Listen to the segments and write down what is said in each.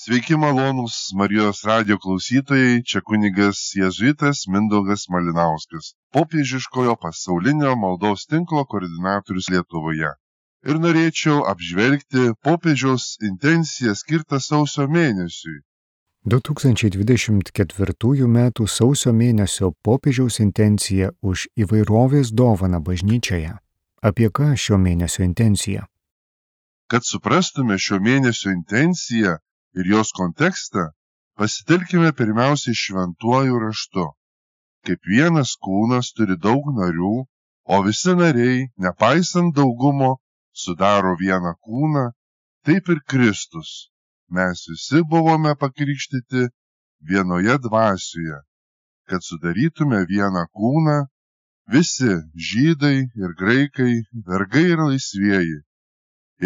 Sveiki malonūs Marijos radio klausytojai, čia kunigas Jėzuitas Mindaugas Malinauskas, popiežiškojo pasaulinio maldos tinklo koordinatorius Lietuvoje. Ir norėčiau apžvelgti popiežiaus intenciją skirtą sausio mėnesiui. 2024 m. sausio mėnesio popiežiaus intencija už įvairovės dovaną bažnyčioje. Apie ką šio mėnesio intencija? Kad suprastume šio mėnesio intenciją, ir jos kontekstą pasitelkime pirmiausiai šventuoju raštu. Kaip vienas kūnas turi daug narių, o visi nariai, nepaisant daugumo, sudaro vieną kūną, taip ir Kristus. Mes visi buvome pakrikštyti vienoje dvasioje, kad sudarytume vieną kūną, visi žydai ir graikai, vergai ir laisvieji,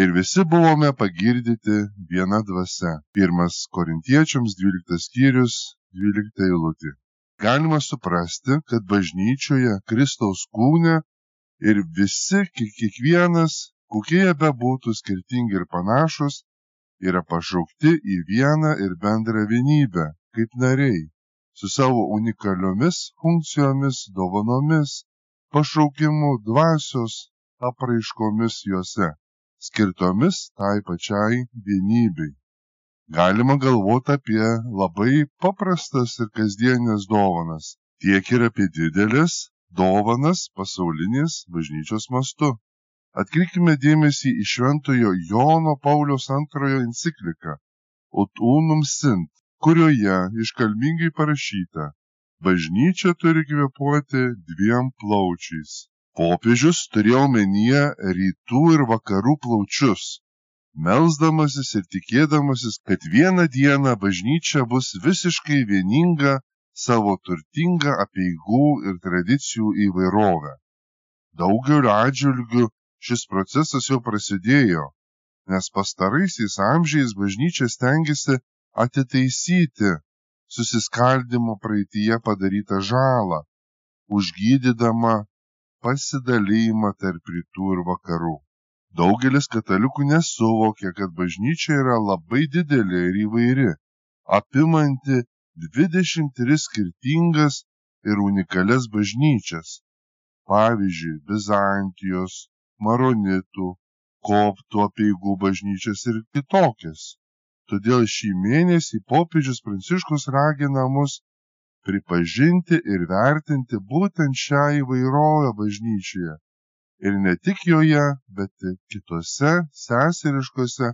ir visi buvome pagirdyti viena dvasia. Pirmas Korintiečiams 12 skyrius 12 eilutė. Galima suprasti, kad bažnyčioje Kristaus kūne ir visi, kiekvienas, kokie jie bebūtų skirtingi ir panašus, yra pašaukti į vieną ir bendrą vienybę, kaip nariai, su savo unikaliomis funkcijomis, dovanomis, pašaukimu dvasios apraiškomis juose skirtomis tai pačiai vienybei. Galima galvoti apie labai paprastas ir kasdienės dovanas, tiek ir apie didelės dovanas pasaulinės bažnyčios mastu. Atkreipkime dėmesį į šventojo Jono Paulius antrojo encikliką Ut unum sint, kurioje iškalbingai parašyta, bažnyčia turi kvėpuoti dviem plaučiais popiežius turėjo omenyje rytų ir vakarų plaučius melsdamasis ir tikėdamasis kad vieną dieną bažnyčia bus visiškai vieninga savo turtinga apeigų ir tradicijų įvairove. Daugeliu atžvilgių šis procesas jau prasidėjo nes pastaraisiais amžiais bažnyčia stengiasi atitaisyti susiskaldymo praeityje padarytą žalą užgydydama pasidalijimą tarp rytų ir vakarų. Daugelis katalikų nesuvokia, kad bažnyčia yra labai didelė ir įvairi, apimanti 23 skirtingas ir unikalias bažnyčias. Pavyzdžiui, Bizantijos, Maronitų, Koptų apieigų bažnyčias ir kitokias. Todėl šį mėnesį popiežius Pranciškus ragina mus pripažinti ir vertinti būtent šią įvairovę bažnyčioje ir ne tik joje, bet ir kitose seseriškose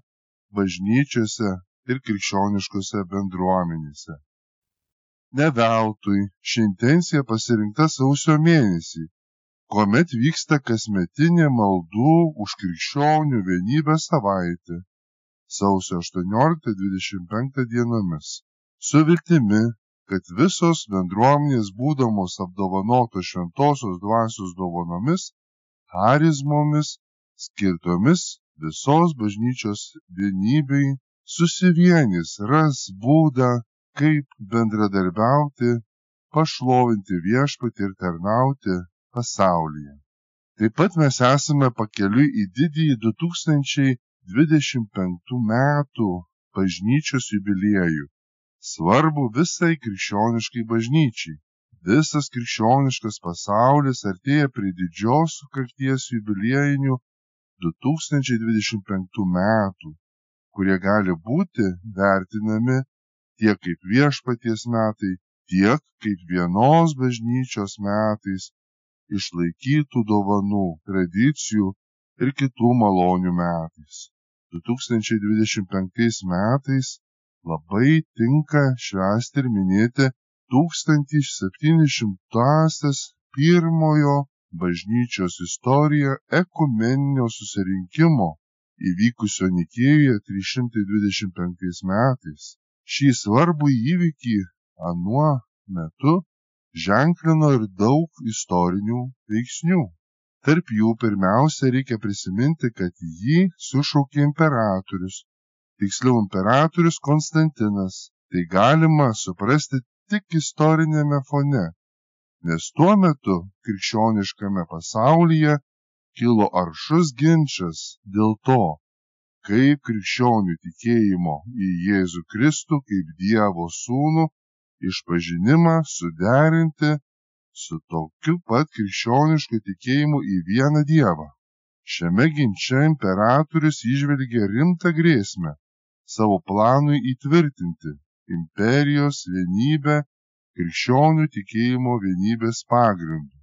bažnyčiose ir krikščioniškose bendruomenėse. Ne veltui ši intencija pasirinkta sausio mėnesį, kuomet vyksta kasmetinė maldų už krikščionių vienybę savaitė sausio 18-25 dienomis su viltimi kad visos bendruomenės būdamos apdovanotos šventosios dvasios dovanomis, charizmomis, skirtomis visos bažnyčios vienybei, susivienys, ras būdą, kaip bendradarbiauti, pašlovinti viešpatį ir tarnauti pasaulyje. Taip pat mes esame pakeliui į didįjį 2025 metų bažnyčios jubiliejų svarbu visai krikščioniškai bažnyčiai. Visas krikščioniškas pasaulis artėja prie didžios sukakties jubiliejinių 2025 metų, kurie gali būti vertinami tiek kaip viešpaties metai, tiek kaip vienos bažnyčios metais išlaikytų dovanų, tradicijų ir kitų malonių metais. 2025 metais labai tinka švęsti ir minėti 1700-asias pirmojo bažnyčios istoriją ekumeninio susirinkimo įvykusio Nikėjoje 325 metais. Šį svarbų įvykį anuo metu ženklino ir daug istorinių veiksnių. Tarp jų pirmiausia reikia prisiminti, kad jį sušaukė imperatorius tiksliau imperatorius Konstantinas. Tai galima suprasti tik istorinėme fone, nes tuo metu krikščioniškame pasaulyje kilo aršus ginčas dėl to, kaip krikščionių tikėjimo į Jėzų Kristų kaip Dievo sūnų išpažinimą suderinti su tokiu pat krikščionišku tikėjimu į vieną Dievą. Šiame ginče imperatorius išvelgė rimtą grėsmę savo planui įtvirtinti imperijos vienybę krikščionių tikėjimo vienybės pagrindu.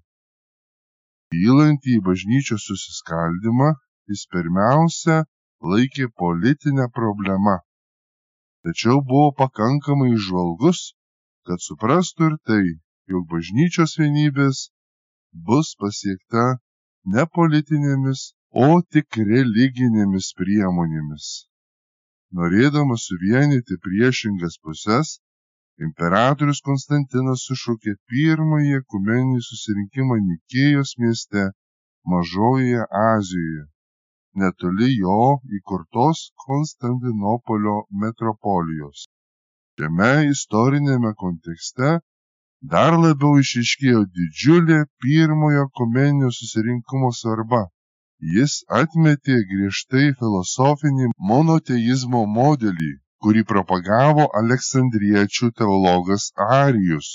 Įlant į bažnyčios susiskaldimą, jis pirmiausia laikė politinę problemą. Tačiau buvo pakankamai išvalgus, kad suprastų ir tai, jog bažnyčios vienybės bus pasiekta ne politinėmis, o tik religinėmis priemonėmis. Norėdamas suvienyti priešingas puses, imperatorius Konstantinas sušaukė pirmąjį ekumeninį susirinkimą Nikėjos mieste Mažojoje Azijoje, netoli jo įkurtos Konstantinopolio metropolijos. Šiame istorinėme kontekste dar labiau išryškėjo didžiulė pirmojo ekumeninio susirinkimo svarba. Jis atmetė griežtai filosofinį monoteizmo modelį, kurį propagavo aleksandriečių teologas Arijus,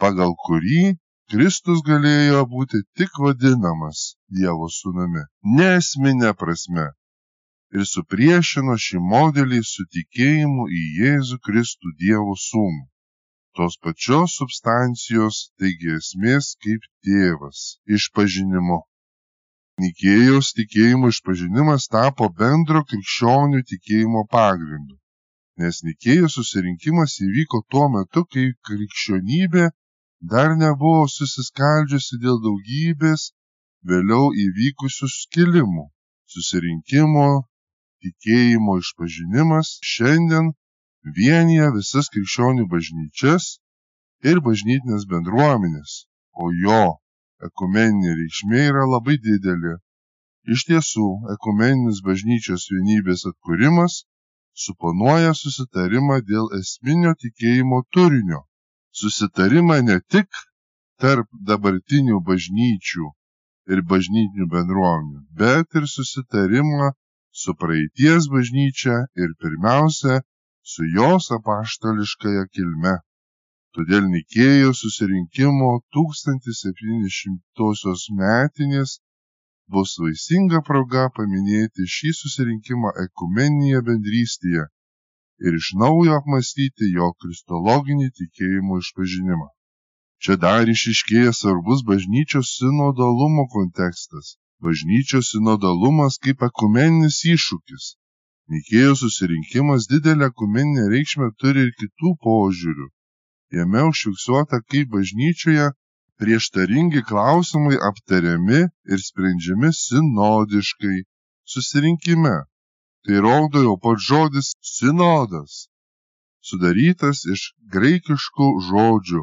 pagal kurį Kristus galėjo būti tik vadinamas Dievo sūnumi, nesminė prasme, ir supriešino šį modelį su tikėjimu į Jėzų Kristų Dievo sūnų tos pačios substancijos taigi esmės kaip tėvas išpažinimu. Nikėjos tikėjimo išpažinimas tapo bendro krikščionių tikėjimo pagrindu, nes Nikėjos susirinkimas įvyko tuo metu, kai krikščionybė dar nebuvo susiskaldžiusi dėl daugybės vėliau įvykusių skilimų. Susirinkimo tikėjimo išpažinimas šiandien vienija visas krikščionių bažnyčias ir bažnytinės bendruomenės, o jo ekumeninė reikšmė yra labai didelė. Iš tiesų, ekumeninis bažnyčios vienybės atkūrimas suponuoja susitarimą dėl esminio tikėjimo turinio. Susitarimą ne tik tarp dabartinių bažnyčių ir bažnytinių bendruomenių, bet ir susitarimą su praeities bažnyčia ir pirmiausia su jos apaštališkąja kilme. Todėl Nikėjo susirinkimo 1700 metinės bus vaisinga proga paminėti šį susirinkimą ekumeninėje bendrystėje ir iš naujo apmastyti jo kristologinį tikėjimo išpažinimą. Čia dar išiškėja svarbus bažnyčios sinodalumo kontekstas. Bažnyčios sinodalumas kaip ekumeninis iššūkis, Nikėjos susirinkimas didelę ekumeninę reikšmę turi ir kitų požiūrių. Jame užfiksuota, kaip bažnyčioje prieštaringi klausimai aptariami ir sprendžiami sinodiškai susirinkime. Tai rodo jau pats žodis sinodas, sudarytas iš graikiškų žodžių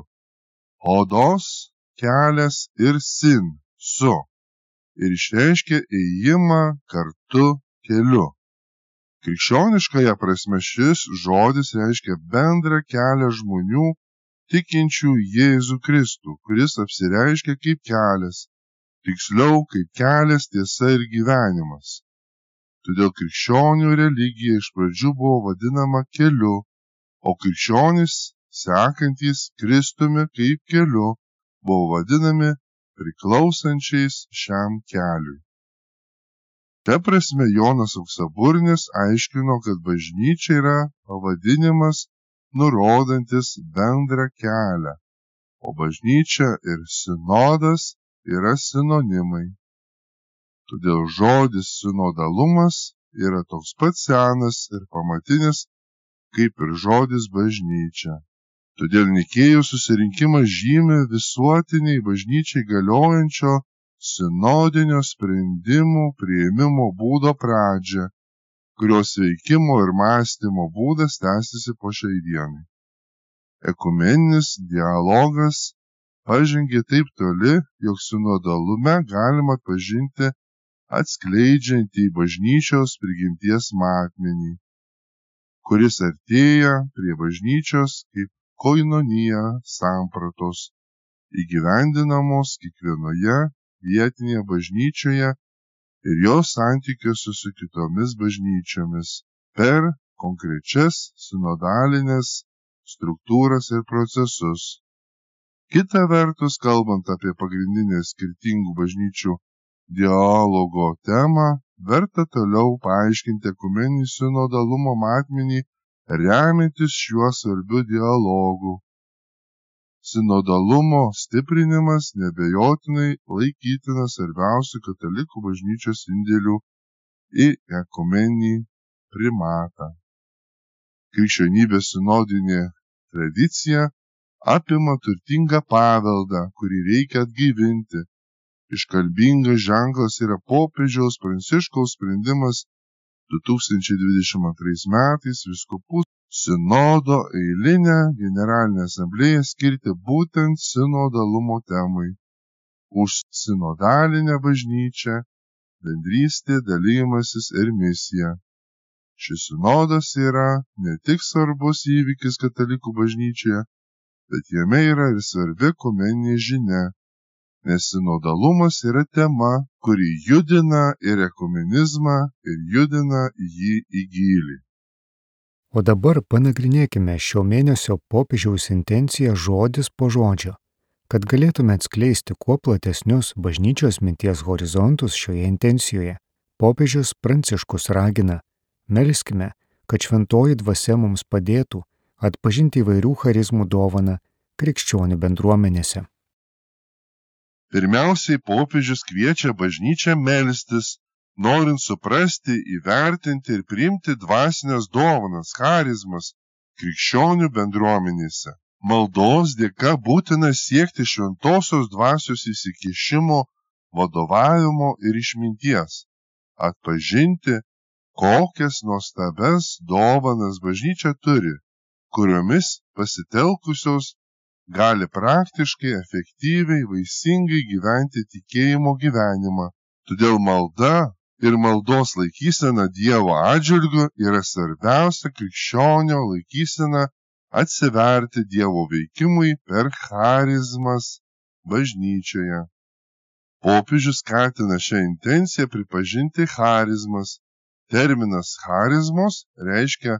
odos, kelias ir sin, su, ir išreiškia ėjimą kartu keliu. Krikščioniškąja prasme šis žodis reiškia bendrą kelią žmonių tikinčių Jėzų Kristų, kuris apsireiškia kaip kelias, tiksliau kaip kelias tiesa ir gyvenimas. Todėl krikščionių religija iš pradžių buvo vadinama keliu, o krikščionys, sekantys Kristumi kaip keliu, buvo vadinami priklausančiais šiam keliui. Šia prasme Jonas Auksaburnis aiškino, kad bažnyčia yra pavadinimas nurodantis bendrą kelią, o bažnyčia ir sinodas yra sinonimai. Todėl žodis sinodalumas yra toks pat senas ir pamatinis kaip ir žodis bažnyčia. Todėl Nikėjų susirinkimas žymi visuotiniai bažnyčiai galiojančio sinodinio sprendimų priėmimo būdo pradžią, kurios veikimo ir mąstymo būdas tęsiasi po šiai dienai. Ekumeninis dialogas pažengė taip toli, jog sinodalume galima atpažinti atskleidžiantį bažnyčios prigimties matmenį, kuris artėja prie bažnyčios kaip koinonija sampratos įgyvendinamos kiekvienoje vietinėje bažnyčioje ir jos santykiuose su kitomis bažnyčiomis per konkrečias sinodalinės struktūras ir procesus. Kita vertus, kalbant apie pagrindinę skirtingų bažnyčių dialogo temą, verta toliau paaiškinti ekumeninį sinodalumo matmenį remiantis šiuo svarbiu dialogu. Sinodalumo stiprinimas nebejotinai laikytinas svarbiausių katalikų bažnyčios indėlių į ekumeninį primatą. Krikščionybės sinodinė tradicija apima turtingą paveldą, kurį reikia atgaivinti. Iškalbingas ženklas yra popiežiaus Pranciškaus sprendimas 2022 metais vyskupų sinodo eilinę generalinę asamblėją skirti būtent sinodalumo temai. Už sinodalinę bažnyčią bendrystė, dalymasis ir misija. Šis sinodas yra ne tik svarbus įvykis katalikų bažnyčioje, bet jame yra ir svarbi komeninė žinia nes sinodalumas yra tema, kuri judina ir ekumenizmą, ir judina jį į gilį. O dabar panagrinėkime šio mėnesio popiežiaus intenciją žodis po žodžio, kad galėtume atskleisti kuo platesnius bažnyčios minties horizontus šioje intencijoje. Popiežius Pranciškus ragina, melskime, kad šventoji dvasia mums padėtų atpažinti įvairių charizmų dovaną krikščionių bendruomenėse. Pirmiausiai popiežius kviečia bažnyčią melstis, norint suprasti, įvertinti ir priimti dvasinės dovanas, charizmas krikščionių bendruomenėse. Maldos dėka būtina siekti šventosios dvasios įsikišimo, vadovavimo ir išminties, atpažinti, kokias nuostabes dovanas bažnyčia turi, kuriomis pasitelkusios gali praktiškai efektyviai vaisingai gyventi tikėjimo gyvenimą todėl malda ir maldos laikysena dievo atžvilgiu yra svarbiausia krikščionio laikysena atsiverti dievo veikimui per charizmas bažnyčioje. Popiežius skatina šią intenciją pripažinti charizmas. Terminas charizmos reiškia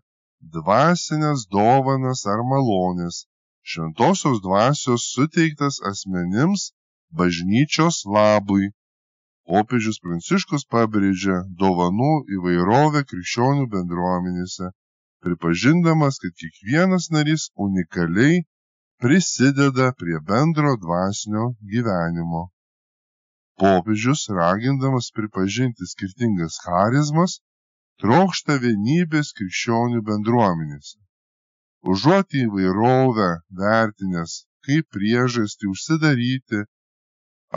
dvasines dovanas ar malones šventosios dvasios suteiktas asmenims bažnyčios labui. Popiežius Pranciškus pabrėžia dovanų įvairovę krikščionių bendruomenėse, pripažindamas, kad kiekvienas narys unikaliai prisideda prie bendro dvasinio gyvenimo. Popiežius, ragindamas pripažinti skirtingas charizmas, trokšta vienybės krikščionių bendruomenėse užuot įvairovę vertinęs kaip priežastį užsidaryti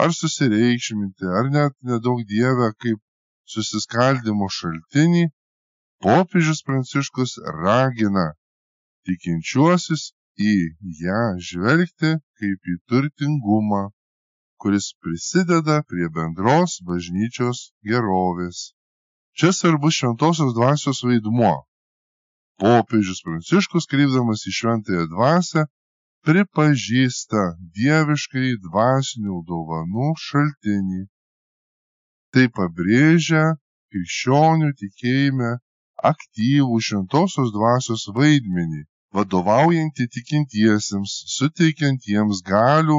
ar susireikšminti ar net nedaug dieve kaip susiskaldymo šaltinį popiežius pranciškus ragina tikinčiuosius į ją žvelgti kaip į turtingumą kuris prisideda prie bendros bažnyčios gerovės. Čia svarbus šventosios dvasios vaidmuo popiežius pranciškus kreipdamas į šventąją dvasią pripažįsta dieviškai dvasinių dovanų šaltinį. Tai pabrėžia krikščionių tikėjime aktyvų šventosios dvasios vaidmenį, vadovaujantį tikintiesiems, suteikiant jiems galių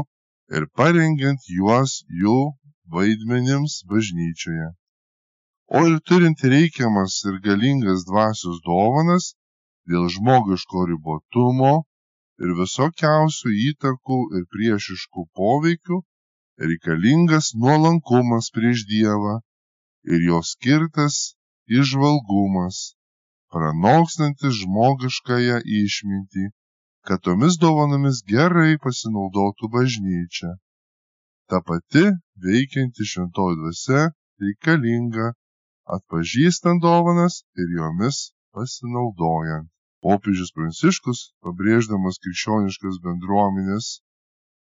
ir parengiant juos jų vaidmenims bažnyčioje. O ir turint reikiamas ir galingas dvasios dovanas, dėl žmogiško ribotumo ir visokiausių įtakų ir priešiškų poveikių reikalingas nuolankumas prieš Dievą ir jo skirtas išvalgumas, pranokstantis žmogiškąją išmintį, kad tomis dovanomis gerai pasinaudotų bažnyčia. Ta pati veikianti šventoji dvasia reikalinga atpažįstant dovanas ir jomis pasinaudojant popiežius pranciškus pabrėždamas krikščioniškas bendruomenes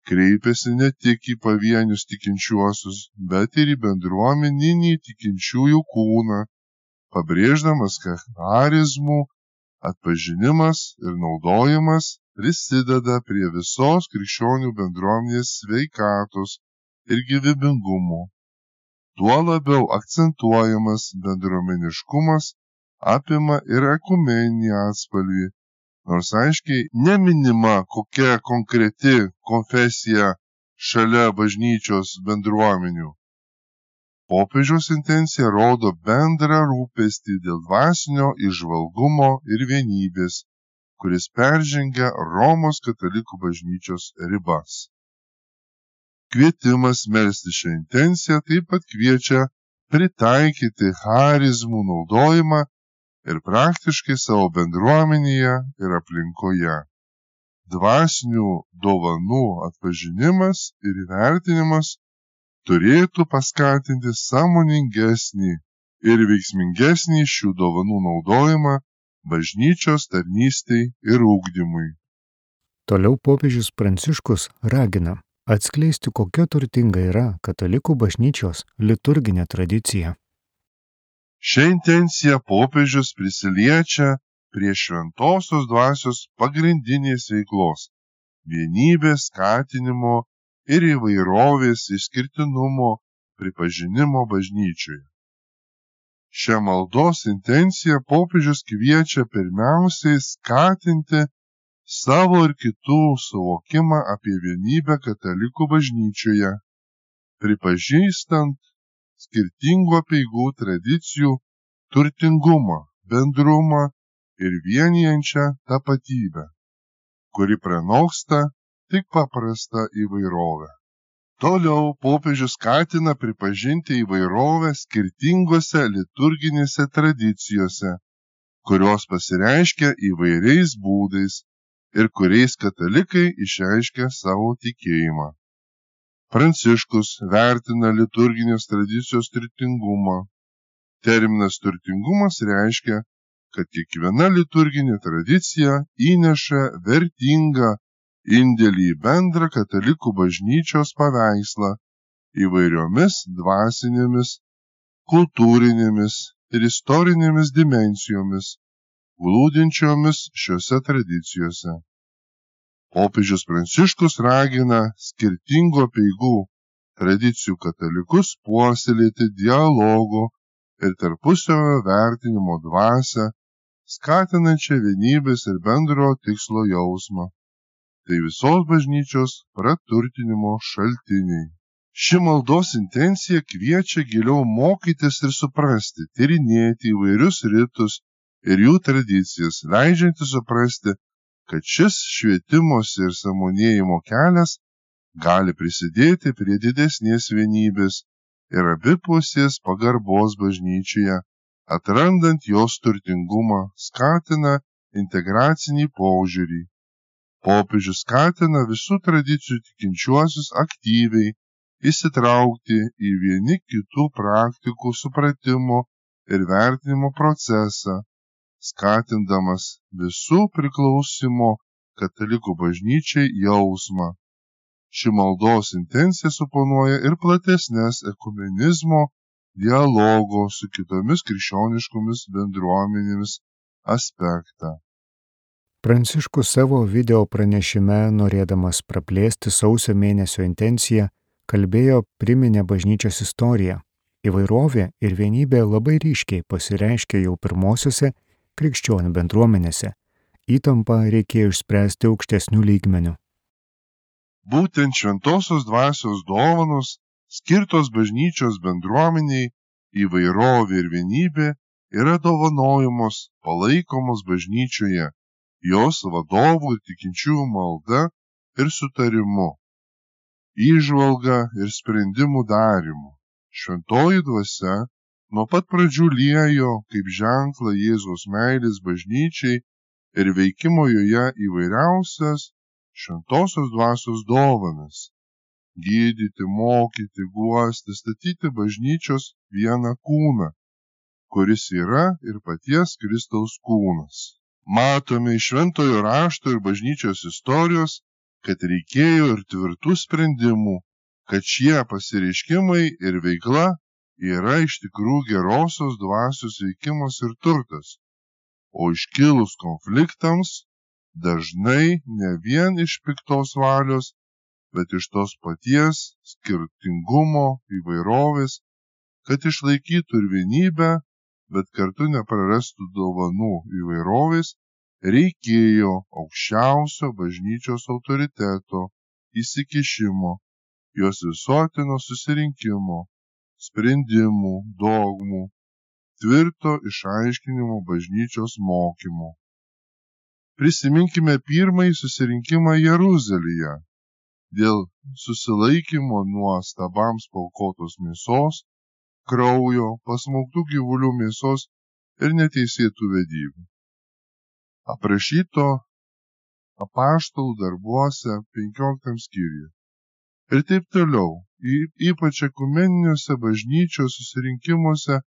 kreipėsi ne tik į pavienius tikinčiuosius bet ir į bendruomeninį tikinčiųjų kūną pabrėždamas kad charizmų atpažinimas ir naudojimas prisideda prie visos krikščionių bendruomenės sveikatos ir gyvybingumo. tuo labiau akcentuojamas bendruomeniškumas apima ir ekumeninį atspalvį, nors aiškiai neminima kokia konkreti konfesija šalia bažnyčios bendruomenių. Popiežiaus intencija rodo bendrą rūpestį dėl dvasinio išvalgumo ir vienybės, kuris peržengia Romos katalikų bažnyčios ribas kvietimas melstis šią intenciją taip pat kviečia pritaikyti charizmų naudojimą ir praktiškai savo bendruomenėje ir aplinkoje. Dvasinių dovanų atpažinimas ir įvertinimas turėtų paskatinti sąmoningesnį ir veiksmingesnį šių dovanų naudojimą bažnyčios tarnystei ir ūkdymui. Toliau popiežius Pranciškus ragina atskleisti, kokia turtinga yra katalikų bažnyčios liturginė tradicija. Šią intenciją popiežius prisiliečia prie šventosios dvasios pagrindinės veiklos - vienybės skatinimo ir įvairovės išskirtinumo pripažinimo bažnyčioje. Šią maldos intenciją popiežius kviečia pirmiausiai skatinti savo ir kitų suvokimą apie vienybę katalikų bažnyčioje, pripažįstant skirtingų apieigų tradicijų turtingumą, bendrumą ir vienijančią tapatybę, kuri pranoksta tik paprastą įvairovę. Toliau popiežius skatina pripažinti įvairovę skirtingose liturginėse tradicijose, kurios pasireiškia įvairiais būdais ir kuriais katalikai išreiškia savo tikėjimą. Pranciškus vertina liturginės tradicijos turtingumą. Terminas turtingumas reiškia, kad kiekviena liturginė tradicija įneša vertingą indėlį į bendrą katalikų bažnyčios paveikslą įvairiomis dvasinėmis, kultūrinėmis ir istorinėmis dimencijomis, glūdinčiomis šiose tradicijose. Popiežius Pranciškus ragina skirtingų peigų tradicijų katalikus puoselėti dialogo ir tarpusavio vertinimo dvasę, skatinančią vienybės ir bendro tikslo jausmą. Tai visos bažnyčios praturtinimo šaltiniai. Ši maldos intencija kviečia giliau mokytis ir suprasti, tyrinėti įvairius rytus ir jų tradicijas, leidžianti suprasti, kad šis švietimosi ir samonėjimo kelias gali prisidėti prie didesnės vienybės ir abipusės pagarbos bažnyčioje, atrandant jos turtingumą, skatina integracinį požiūrį. Popiežius skatina visų tradicijų tikinčiuosius aktyviai įsitraukti į vieni kitų praktikų supratimo ir vertinimo procesą, skatindamas visų priklausymo katalikų bažnyčiai jausmą. Ši maldos intencija suponuoja ir platesnės ekumenizmo, dialogo su kitomis krikščioniškomis bendruomenėmis aspektą. Pranciškus savo video pranešime, norėdamas praplėsti sausio mėnesio intenciją, kalbėjo priminę bažnyčios istoriją. Įvairovė ir vienybė labai ryškiai pasireiškia jau pirmosiuose krikščionių bendruomenėse. Įtampą reikėjo išspręsti aukštesnių lygmenių. Būtent šventosios dvasios dovanos, skirtos bažnyčios bendruomeniai, įvairovė ir vienybė yra dovanojamos, palaikomos bažnyčioje, jos vadovų ir tikinčiųjų malda ir sutarimu, įžvalga ir sprendimų darimu. Šventoji dvasia nuo pat pradžių liejo kaip ženklą Jėzaus meilės bažnyčiai ir veikimo joje įvairiausias šventosios dvasios dovanas - gydyti, mokyti, guosti, statyti bažnyčios vieną kūną, kuris yra ir paties Kristaus kūnas. Matome iš šventojo rašto ir bažnyčios istorijos, kad reikėjo ir tvirtų sprendimų, kad šie pasireiškimai ir veikla yra iš tikrųjų gerosios dvasios veikimas ir turtas, o iškilus konfliktams dažnai ne vien iš piktos valios, bet iš tos paties skirtingumo, įvairovės kad išlaikytų ir vienybę, bet kartu neprarastų dovanų įvairovės, reikėjo aukščiausio bažnyčios autoriteto įsikišimo, jos visuotino susirinkimo, sprendimų, dogmų, tvirto išaiškinimo bažnyčios mokymo. Prisiminkime pirmąjį susirinkimą Jeruzalėje dėl susilaikymo nuo stabams paukotos mėsos, kraujo, pasmauktų gyvulių mėsos ir neteisėtų vedybų. Aprašyto apaštalų darbuose 15 skyriuje. Ir taip toliau, ypač ekumeniniuose bažnyčios susirinkimuose,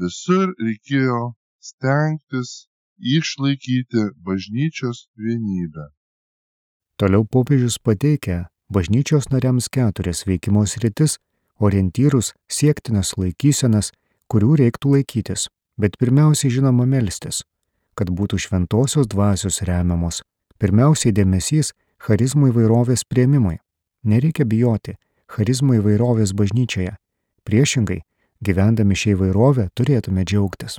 visur reikėjo stengtis išlaikyti bažnyčios vienybę. Toliau popiežius pateikia bažnyčios nariams keturias veikimo sritis, orientyrus, siektinas laikysenas, kurių reiktų laikytis, bet pirmiausiai žinoma melstis, kad būtų šventosios dvasios remiamos, pirmiausiai dėmesys charizmų įvairovės prieimimui. Nereikia bijoti charizmų įvairovės bažnyčioje. Priešingai, gyvendami šią įvairovę turėtume džiaugtis.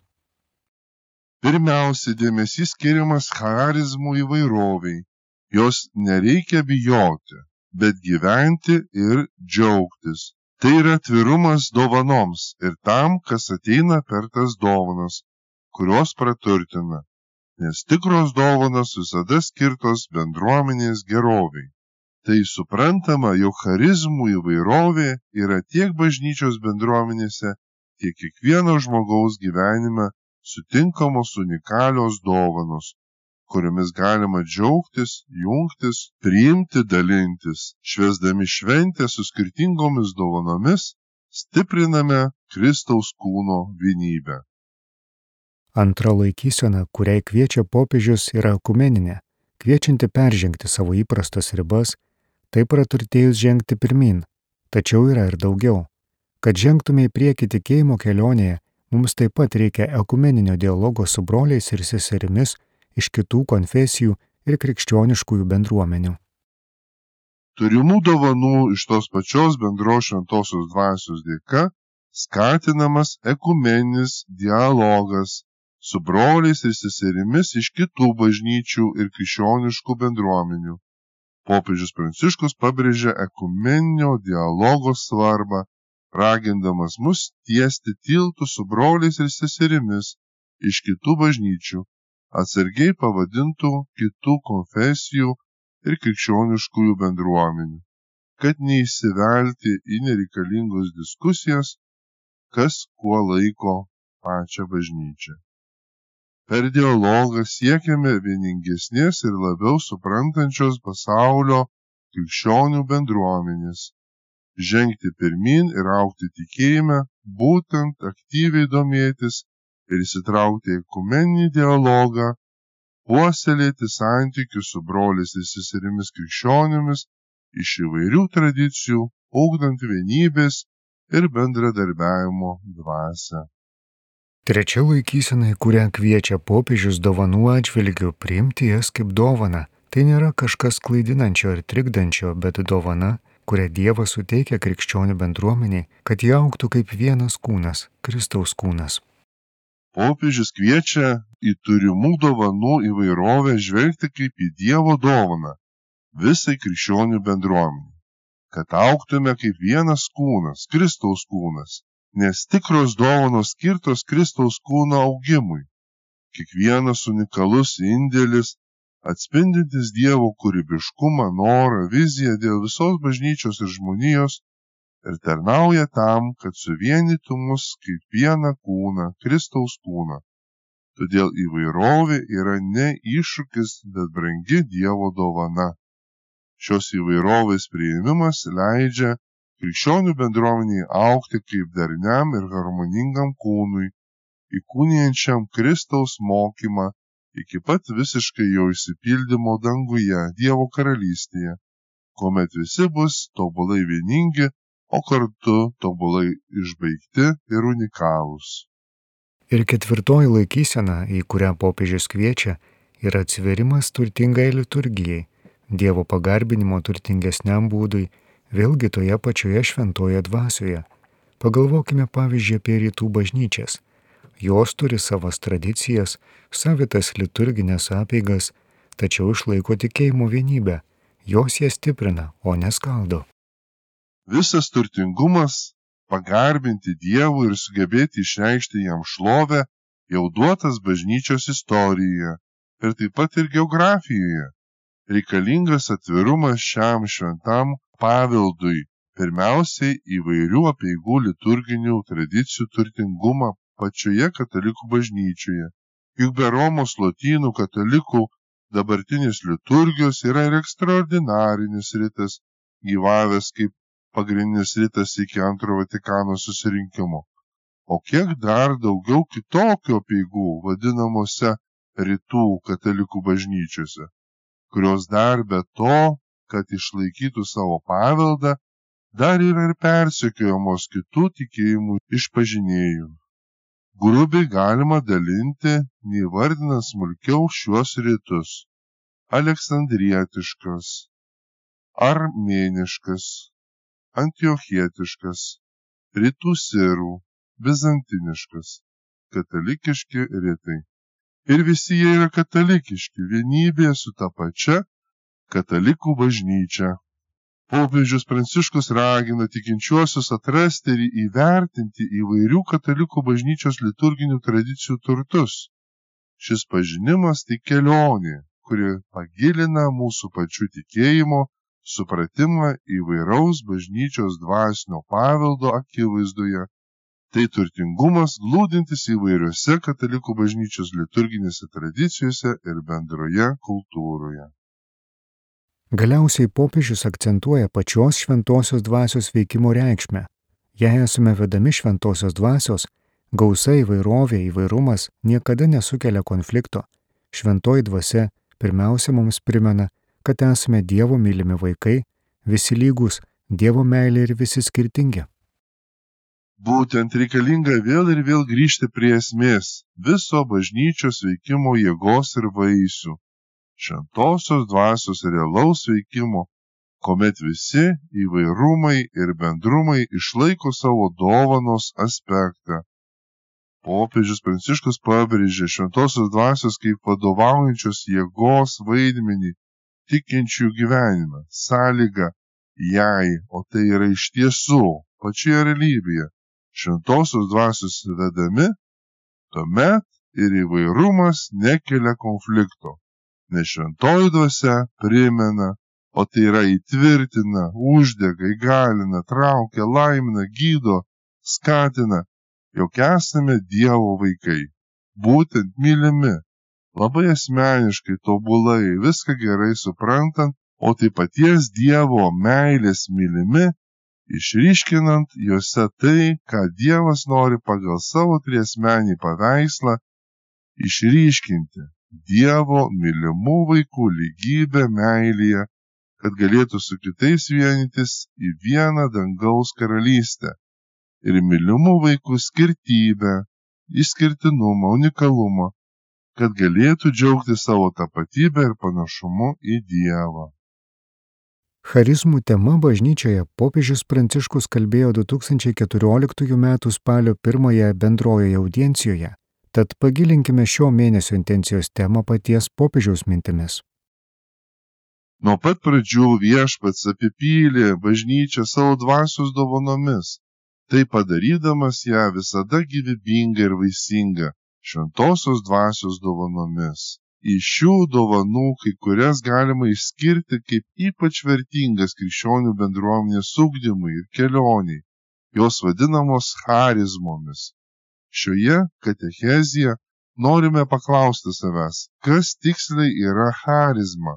Pirmiausia dėmesys skiriamas charizmų įvairoviai. Jos nereikia bijoti, bet gyventi ir džiaugtis. Tai yra atvirumas dovanoms ir tam, kas ateina per tas dovanas, kurios praturtina. Nes tikros dovanos visada skirtos bendruomenės geroviai. Tai suprantama, jog charizmų įvairovė yra tiek bažnyčios bendruomenėse, tiek kiekvieno žmogaus gyvenime sutinkamos unikalios dovanos, kuriomis galima džiaugtis, jungtis, priimti, dalintis. Švesdami šventę su skirtingomis dovanomis, stipriname Kristaus kūno vienybę. Antra laikysena, kuriai kviečia popiežius, yra akumeninė, kviečianti peržengti savo įprastas ribas, taip praturtėjus žengti pirmin. Tačiau yra ir daugiau. Kad žengtume į priekį tikėjimo kelionėje, Mums taip pat reikia ekumeninio dialogo su broliais ir seserimis iš kitų konfesijų ir krikščioniškųjų bendruomenių. Turimų dovanų iš tos pačios bendros šventosios dvasios dėka skatinamas ekumeninis dialogas su broliais ir seserimis iš kitų bažnyčių ir krikščioniškų bendruomenių. Popiežius Pranciškus pabrėžia ekumeninio dialogo svarbą ragindamas mus tiesti tiltus su broliais ir seserimis iš kitų bažnyčių, atsargiai pavadintų kitų konfesijų ir krikščioniškųjų bendruomenių, kad neįsivelti į nereikalingus diskusijas, kas kuo laiko pačią bažnyčią. Per dialogą siekiame vieningesnės ir labiau suprantančios pasaulio krikščionių bendruomenės, žengti pirmyn ir aukti tikėjime, būtent aktyviai domėtis ir įsitraukti į kumeninį dialogą, puoselėti santykius su broliais ir seserimis krikščionimis iš įvairių tradicijų, ugdant vienybės ir bendradarbiavimo dvasę. Trečia laikysena, į kurią kviečia popiežius dovanų atžvilgių, priimti jas kaip dovana. Tai nėra kažkas klaidinančio ir trikdančio, bet dovana, kurią Dievas suteikia krikščionių bendruomeniai, kad jie auktų kaip vienas kūnas - Kristaus kūnas. Popiežius kviečia į turimų dovanų įvairovę žvelgti kaip į Dievo dovaną visai krikščionių bendruomeniai, kad auktume kaip vienas kūnas, Kristaus kūnas, nes tikros dovanos skirtos Kristaus kūno augimui. Kiekvienas unikalus indėlis atspindintis Dievo kūrybiškumą, norą, viziją dėl visos bažnyčios ir žmonijos ir tarnauja tam, kad suvienytų mus kaip vieną kūną, Kristaus kūną. Todėl įvairovė yra ne iššūkis, bet brangi Dievo dovana. Šios įvairovės priėmimas leidžia krikščionių bendruomeniai aukti kaip darniam ir harmoningam kūnui, įkūnijančiam Kristaus mokymą iki pat visiškai jo išsipildymo danguje, Dievo karalystėje, kuomet visi bus tobulai vieningi, o kartu tobulai išbaigti ir unikalūs. Ir ketvirtoji laikysena, į kurią popiežius kviečia, yra atsiverimas turtingai liturgijai, Dievo pagarbinimo turtingesniam būdui, vėlgi toje pačioje šventoje dvasioje. Pagalvokime pavyzdžiui apie rytų bažnyčias. Jos turi savas tradicijas, savitas liturginės apeigas, tačiau išlaiko tikėjimo vienybę. Jos jas stiprina, o neskaldo. Visas turtingumas pagarbinti Dievų ir sugebėti išreikšti jam šlovę jau duotas bažnyčios istorijoje ir taip pat ir geografijoje. Reikalingas atvirumas šiam šventam paveldui, pirmiausiai įvairių apieigų liturginių tradicijų turtingumą pačioje katalikų bažnyčioje. Juk be Romos lotynų katalikų dabartinės liturgijos yra ir ekstraordinarinis rytas, gyvavęs kaip pagrindinis rytas iki antro Vatikano susirinkimo o kiek dar daugiau kitokių apeigų vadinamose rytų katalikų bažnyčiose, kurios dar be to, kad išlaikytų savo paveldą, dar yra ir persekiojamos kitų tikėjimų išpažinėjų. Grubiai galima dalinti, neįvardinant smulkiau šiuos rytus - aleksandrietiškas, armėniškas, antiochietiškas, rytų sirų, bizantiniškas, katalikiški rytai. Ir visi jie yra katalikiški, vienybėje su ta pačia katalikų bažnyčia. Popiežius Pranciškus ragina tikinčiuosius atrasti ir įvertinti įvairių katalikų bažnyčios liturginių tradicijų turtus. Šis pažinimas tai kelionė, kuri pagilina mūsų pačių tikėjimo supratimą įvairaus bažnyčios dvasinio paveldo akivaizdoje tai turtingumas glūdintis įvairiose katalikų bažnyčios liturginėse tradicijose ir bendroje kultūroje. Galiausiai popiežius akcentuoja pačios šventosios dvasios veikimo reikšmę. Jei esame vedami šventosios dvasios, gausa įvairovė, įvairumas niekada nesukelia konflikto. Šventoji dvasia pirmiausia mums primena, kad esame Dievo mylimi vaikai, visi lygus, Dievo meilė ir visi skirtingi. Būtent reikalinga vėl ir vėl grįžti prie esmės viso bažnyčios veikimo jėgos ir vaisių - šventosios dvasios realaus veikimo, kuomet visi įvairumai ir bendrumai išlaiko savo dovanos aspektą. Popiežius Pranciškus pabrėžė šventosios dvasios kaip vadovaujančios jėgos vaidmenį tikinčių gyvenime, sąlyga jai, o tai yra iš tiesų pačioje realybėje šventosios dvasios vedami, tuomet ir įvairumas nekelia konflikto, nes šventoji dvasia primena, o tai yra įtvirtina, uždega, įgalina, traukia, laimina, gydo, skatina, jog esame Dievo vaikai, būtent mylimi, labai asmeniškai, tobulai, viską gerai suprantant, o tai paties Dievo meilės mylimi išryškinant juose tai, ką Dievas nori pagal savo triesmenį paveikslą išryškinti - Dievo mylimų vaikų lygybę meilėje, kad galėtų su kitais vienytis į vieną dangaus karalystę ir mylimų vaikų skirtybę, išskirtinumą, unikalumą, kad galėtų džiaugti savo tapatybę ir panašumu į Dievą. Charizmų tema bažnyčioje popiežius Pranciškus kalbėjo 2014 m. spalio pirmąją bendrojoje audiencijoje, tad pagilinkime šio mėnesio intencijos temą paties popiežiaus mintimis. Nuo pat pradžių viešpats apipylė bažnyčią savo dvasios dovanomis, tai padarydamas ją visada gyvybingą ir vaisingą šventosios dvasios dovanomis iš šių dovanų kai kurias galima išskirti kaip ypač vertingas krikščionių bendruomenės ugdymui ir kelioniai jos vadinamos charizmomis šioje katechezėje norime paklausti savęs kas tiksliai yra charizma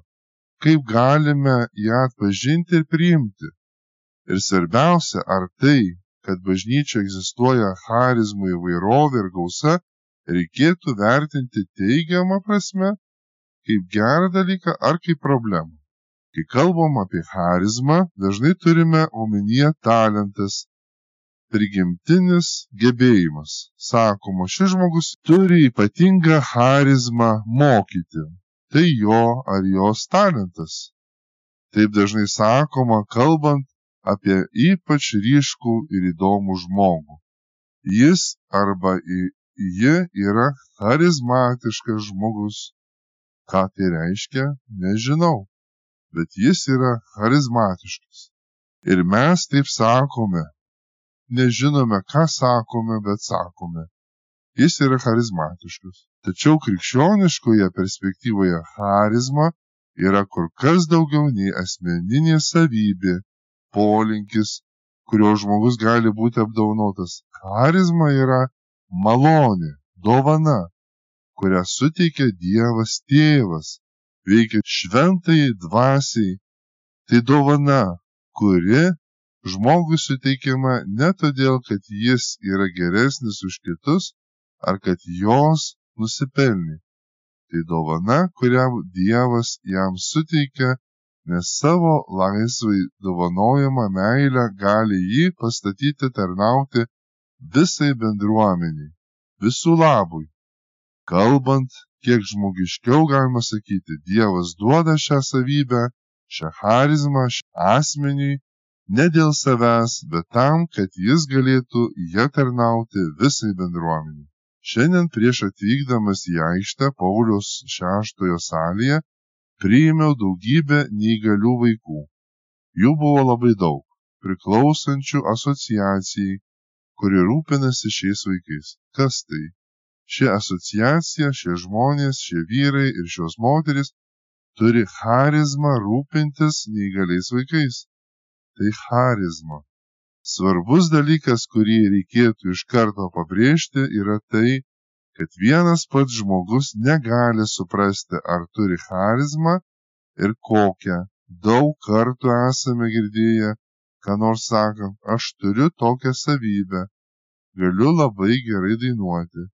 kaip galime ją atpažinti ir priimti ir svarbiausia ar tai kad bažnyčia egzistuoja charizmų įvairovė ir gausa reikėtų vertinti teigiama prasme kaip gerą dalyką ar kaip problemą. Kai kalbam apie charizmą, dažnai turime omenyje talentas, prigimtinis gebėjimas. Sakoma, šis žmogus turi ypatingą charizmą mokyti. Tai jo ar jos talentas. Taip dažnai sakoma, kalbant apie ypač ryškų ir įdomų žmogų. Jis arba ji yra charizmatiškas žmogus. Ką tai reiškia, nežinau, bet jis yra charizmatiškas. Ir mes taip sakome. Nežinome, ką sakome, bet sakome. Jis yra charizmatiškas. Tačiau krikščioniškoje perspektyvoje charizma yra kur kas daugiau nei asmeninė savybė, polinkis, kurio žmogus gali būti apdaunotas. Charizma yra malonė, dovana, kurią suteikia Dievas tėvas, veikia šventai dvasiai. Tai dovana, kuri žmogui suteikiama ne todėl, kad jis yra geresnis už kitus ar kad jos nusipelnė tai dovana, kurią Dievas jam suteikia, nes savo laisvai dovanojama meilę gali jį pastatyti tarnauti visai bendruomeniai, visų labui. Kalbant, kiek žmogiškiau galima sakyti, Dievas duoda šią savybę, šią charizmą asmeniui ne dėl savęs, bet tam, kad jis galėtų ją tarnauti visai bendruomeniai. Šiandien prieš atvykdamas į aikštę Pauliaus šeštojo salėje priėmiau daugybę neįgalių vaikų. Jų buvo labai daug, priklausančių asociacijai, kuri rūpinasi šiais vaikais. Kas tai? Ši asociacija, šie žmonės, šie vyrai ir šios moteris turi charizmą rūpintis neįgaliais vaikais. Tai charizma. Svarbus dalykas, kurį reikėtų iš karto pabrėžti, yra tai, kad vienas pats žmogus negali suprasti, ar turi charizmą ir kokią. Daug kartų esame girdėję, ką nors sakant, aš turiu tokią savybę, galiu labai gerai dainuoti.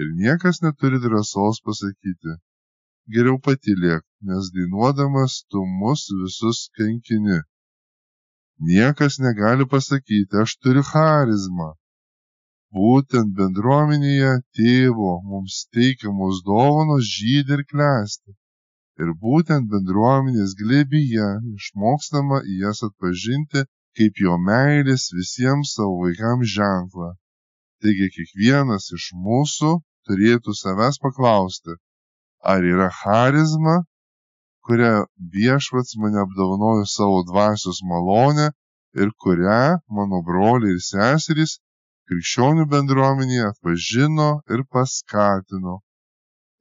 Ir niekas neturi drąsos pasakyti, geriau patylėk, nes dainuodamas tu mus visus kankini. Niekas negali pasakyti, aš turiu charizmą. Būtent bendruomenėje tėvo mums teikiamos dovanos žydė ir klesti. Ir būtent bendruomenės glėbyje išmokstama į jas atpažinti kaip jo meilės visiems savo vaikams ženklą. Taigi kiekvienas iš mūsų turėtų savęs paklausti, ar yra charizma kuria viešpats mane apdovanojo savo dvasios malonę ir kurią mano broliai ir seserys krikščionių bendruomenėje atpažino ir paskatino.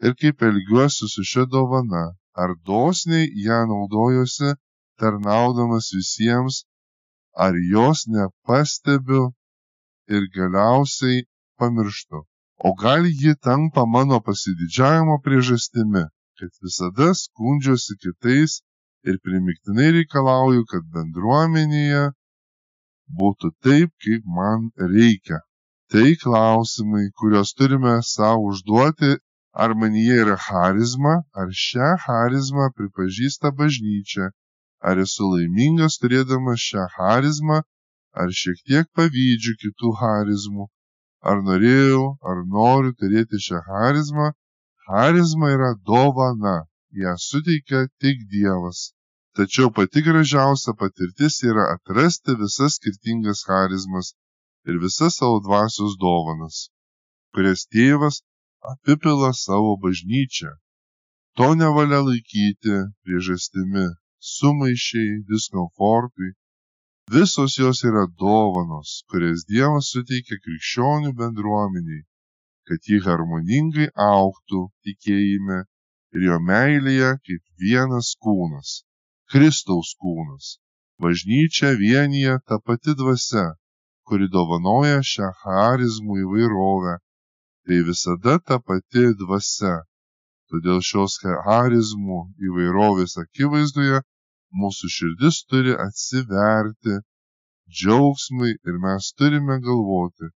Ir kaip elgiuosi su šia dovana, ar dosniai ją naudojuosi, tarnaudamas visiems, ar jos nepastebiu ir galiausiai pamirštu. O gal ji tampa mano pasididžiavimo priežastimi kad visada skundžiuosi kitais ir primiktinai reikalauju, kad bendruomenėje būtų taip, kaip man reikia. Tai klausimai, kuriuos turime savo užduoti, ar manyje yra charizma, ar šią charizmą pripažįsta bažnyčia, ar esu laimingas turėdamas šią charizmą, ar šiek tiek pavydžiu kitų charizmų, ar norėjau, ar noriu turėti šią charizmą, charizma yra dovana. Ją suteikia tik dievas. Tačiau pati gražiausia patirtis yra atrasti visas skirtingas charizmas ir visas savo dvasios dovanas kurias tėvas apipila savo bažnyčią to nevalia laikyti priežastimi sumaišiai diskomfortui. Visos jos yra dovanos kurias dievas suteikia krikščionių bendruomeniai kad ji harmoningai augtų tikėjime ir jo meilėje kaip vienas kūnas - Kristaus kūnas. Bažnyčia vienyje ta pati dvasia, kuri dovanoja šią charizmų įvairovę. Tai visada ta pati dvasia. Todėl šios charizmų įvairovės akivaizdoje mūsų širdis turi atsiverti džiaugsmui ir mes turime galvoti,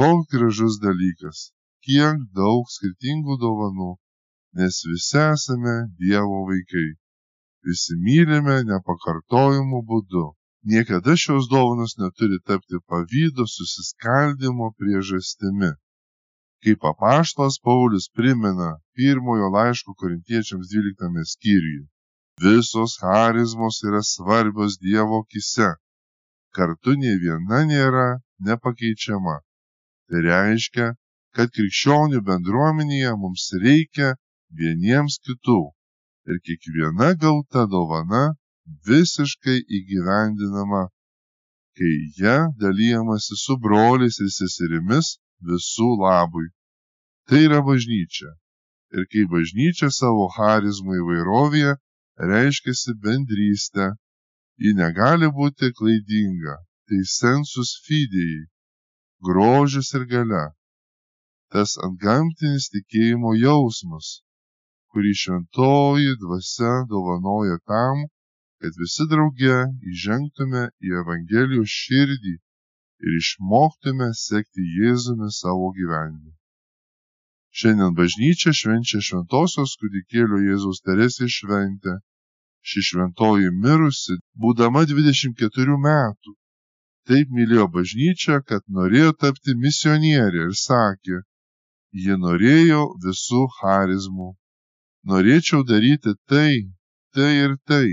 koks gražus dalykas kiek daug skirtingų dovanų, nes visi esame Dievo vaikai. Visi mylime nepakartojimu būdu. Niekada šios dovanos neturi tapti pavydo susiskaldimo priežastimi. Kaip apaštas Paulius primena pirmojo laiško korintiečiams 12 skyriuje. Visos charizmos yra svarbios Dievo kise, kartu nei viena nėra nepakeičiama. Tai reiškia, kad krikščionių bendruomenėje mums reikia vieniems kitų ir kiekviena gauta dovana visiškai įgyvendinama, kai ją dalyjamasi su broliais ir seserimis visų labui. Tai yra bažnyčia. Ir kai bažnyčia savo charizmų įvairovėje reiškiasi bendrystę, ji negali būti klaidinga, tai sensus fidei, grožis ir gale, tas antgamtinis tikėjimo jausmas, kurį šventoji dvasia dovanoja tam, kad visi drauge įžengtume į Evangelijos širdį ir išmoktume sekti Jėzumi savo gyvenimu. Šiandien bažnyčia švenčia šventosios kūdikėlio Jėzaus Teresės šventę ši šventoji mirusi, būdama 24 metų. Taip mylėjo bažnyčią, kad norėjo tapti misionierė ir sakė, ji norėjo visų charizmų. Norėčiau daryti tai, tai ir tai.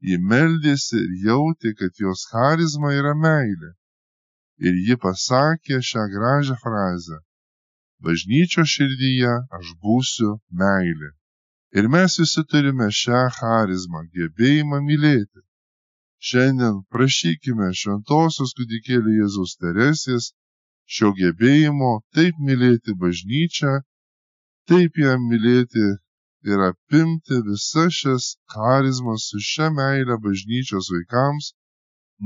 Ji meldėsi ir jautė, kad jos charizma yra meilė. Ir ji pasakė šią gražią frazę. Bažnyčio širdyje aš būsiu meilė. Ir mes visi turime šią charizmą, gebėjimą mylėti. Šiandien prašykime šventosios kūdikėlį Jėzaus Teresės šio gebėjimo taip mylėti bažnyčią, taip ją mylėti ir apimti visas šias charizmas su šia meilė bažnyčios vaikams,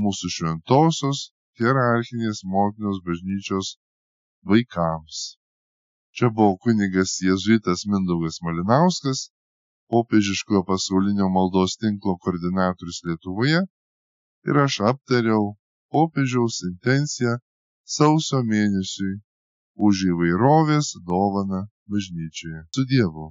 mūsų šventosios hierarchinės motinos bažnyčios vaikams. Čia buvo kunigas jėzuitas Mindaugas Malinauskas popiežiškojo pasaulinio maldos tinklo koordinatorius Lietuvoje ir aš aptariau popiežiaus intenciją sausio mėnesiui už įvairovės dovaną bažnyčioje. Su Dievu.